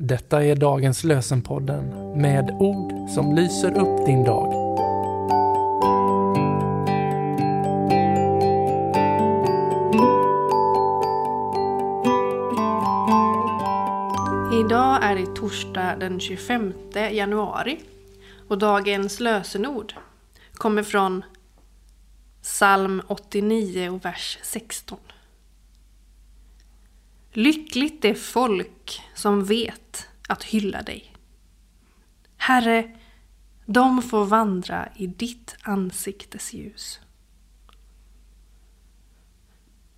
Detta är dagens lösenpodden med ord som lyser upp din dag. Idag är det torsdag den 25 januari och dagens lösenord kommer från psalm 89 och vers 16. Lyckligt det folk som vet att hylla dig. Herre, de får vandra i ditt ansiktes ljus.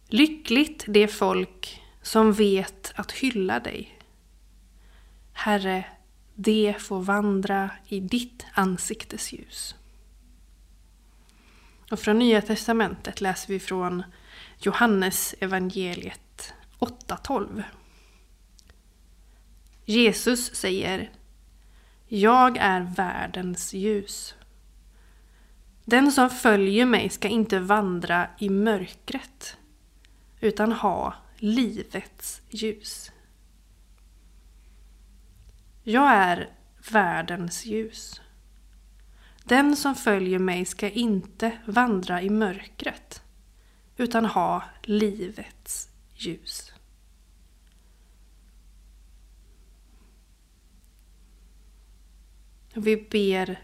Lyckligt det folk som vet att hylla dig. Herre, de får vandra i ditt ansiktes ljus. Och från Nya Testamentet läser vi från Johannes evangeliet 8.12. Jesus säger Jag är världens ljus. Den som följer mig ska inte vandra i mörkret utan ha livets ljus. Jag är världens ljus. Den som följer mig ska inte vandra i mörkret utan ha livets ljus. Vi ber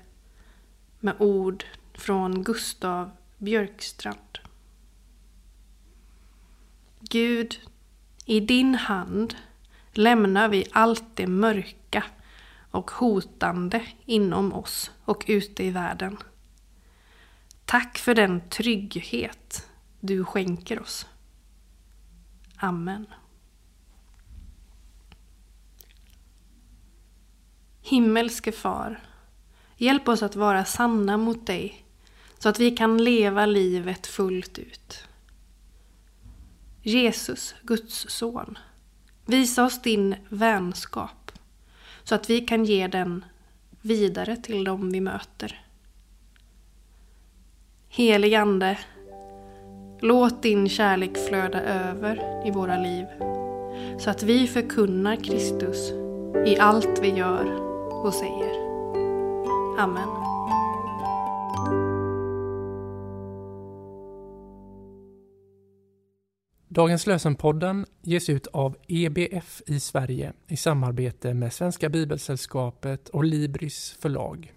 med ord från Gustav Björkstrand. Gud, i din hand lämnar vi allt det mörka och hotande inom oss och ute i världen. Tack för den trygghet du skänker oss. Amen. Himmelske Far, hjälp oss att vara sanna mot dig så att vi kan leva livet fullt ut. Jesus, Guds son, visa oss din vänskap så att vi kan ge den vidare till dem vi möter. Helig Ande, låt din kärlek flöda över i våra liv så att vi förkunnar Kristus i allt vi gör och säger. Amen. Dagens lösenpodden ges ut av EBF i Sverige i samarbete med Svenska Bibelsällskapet och Libris förlag.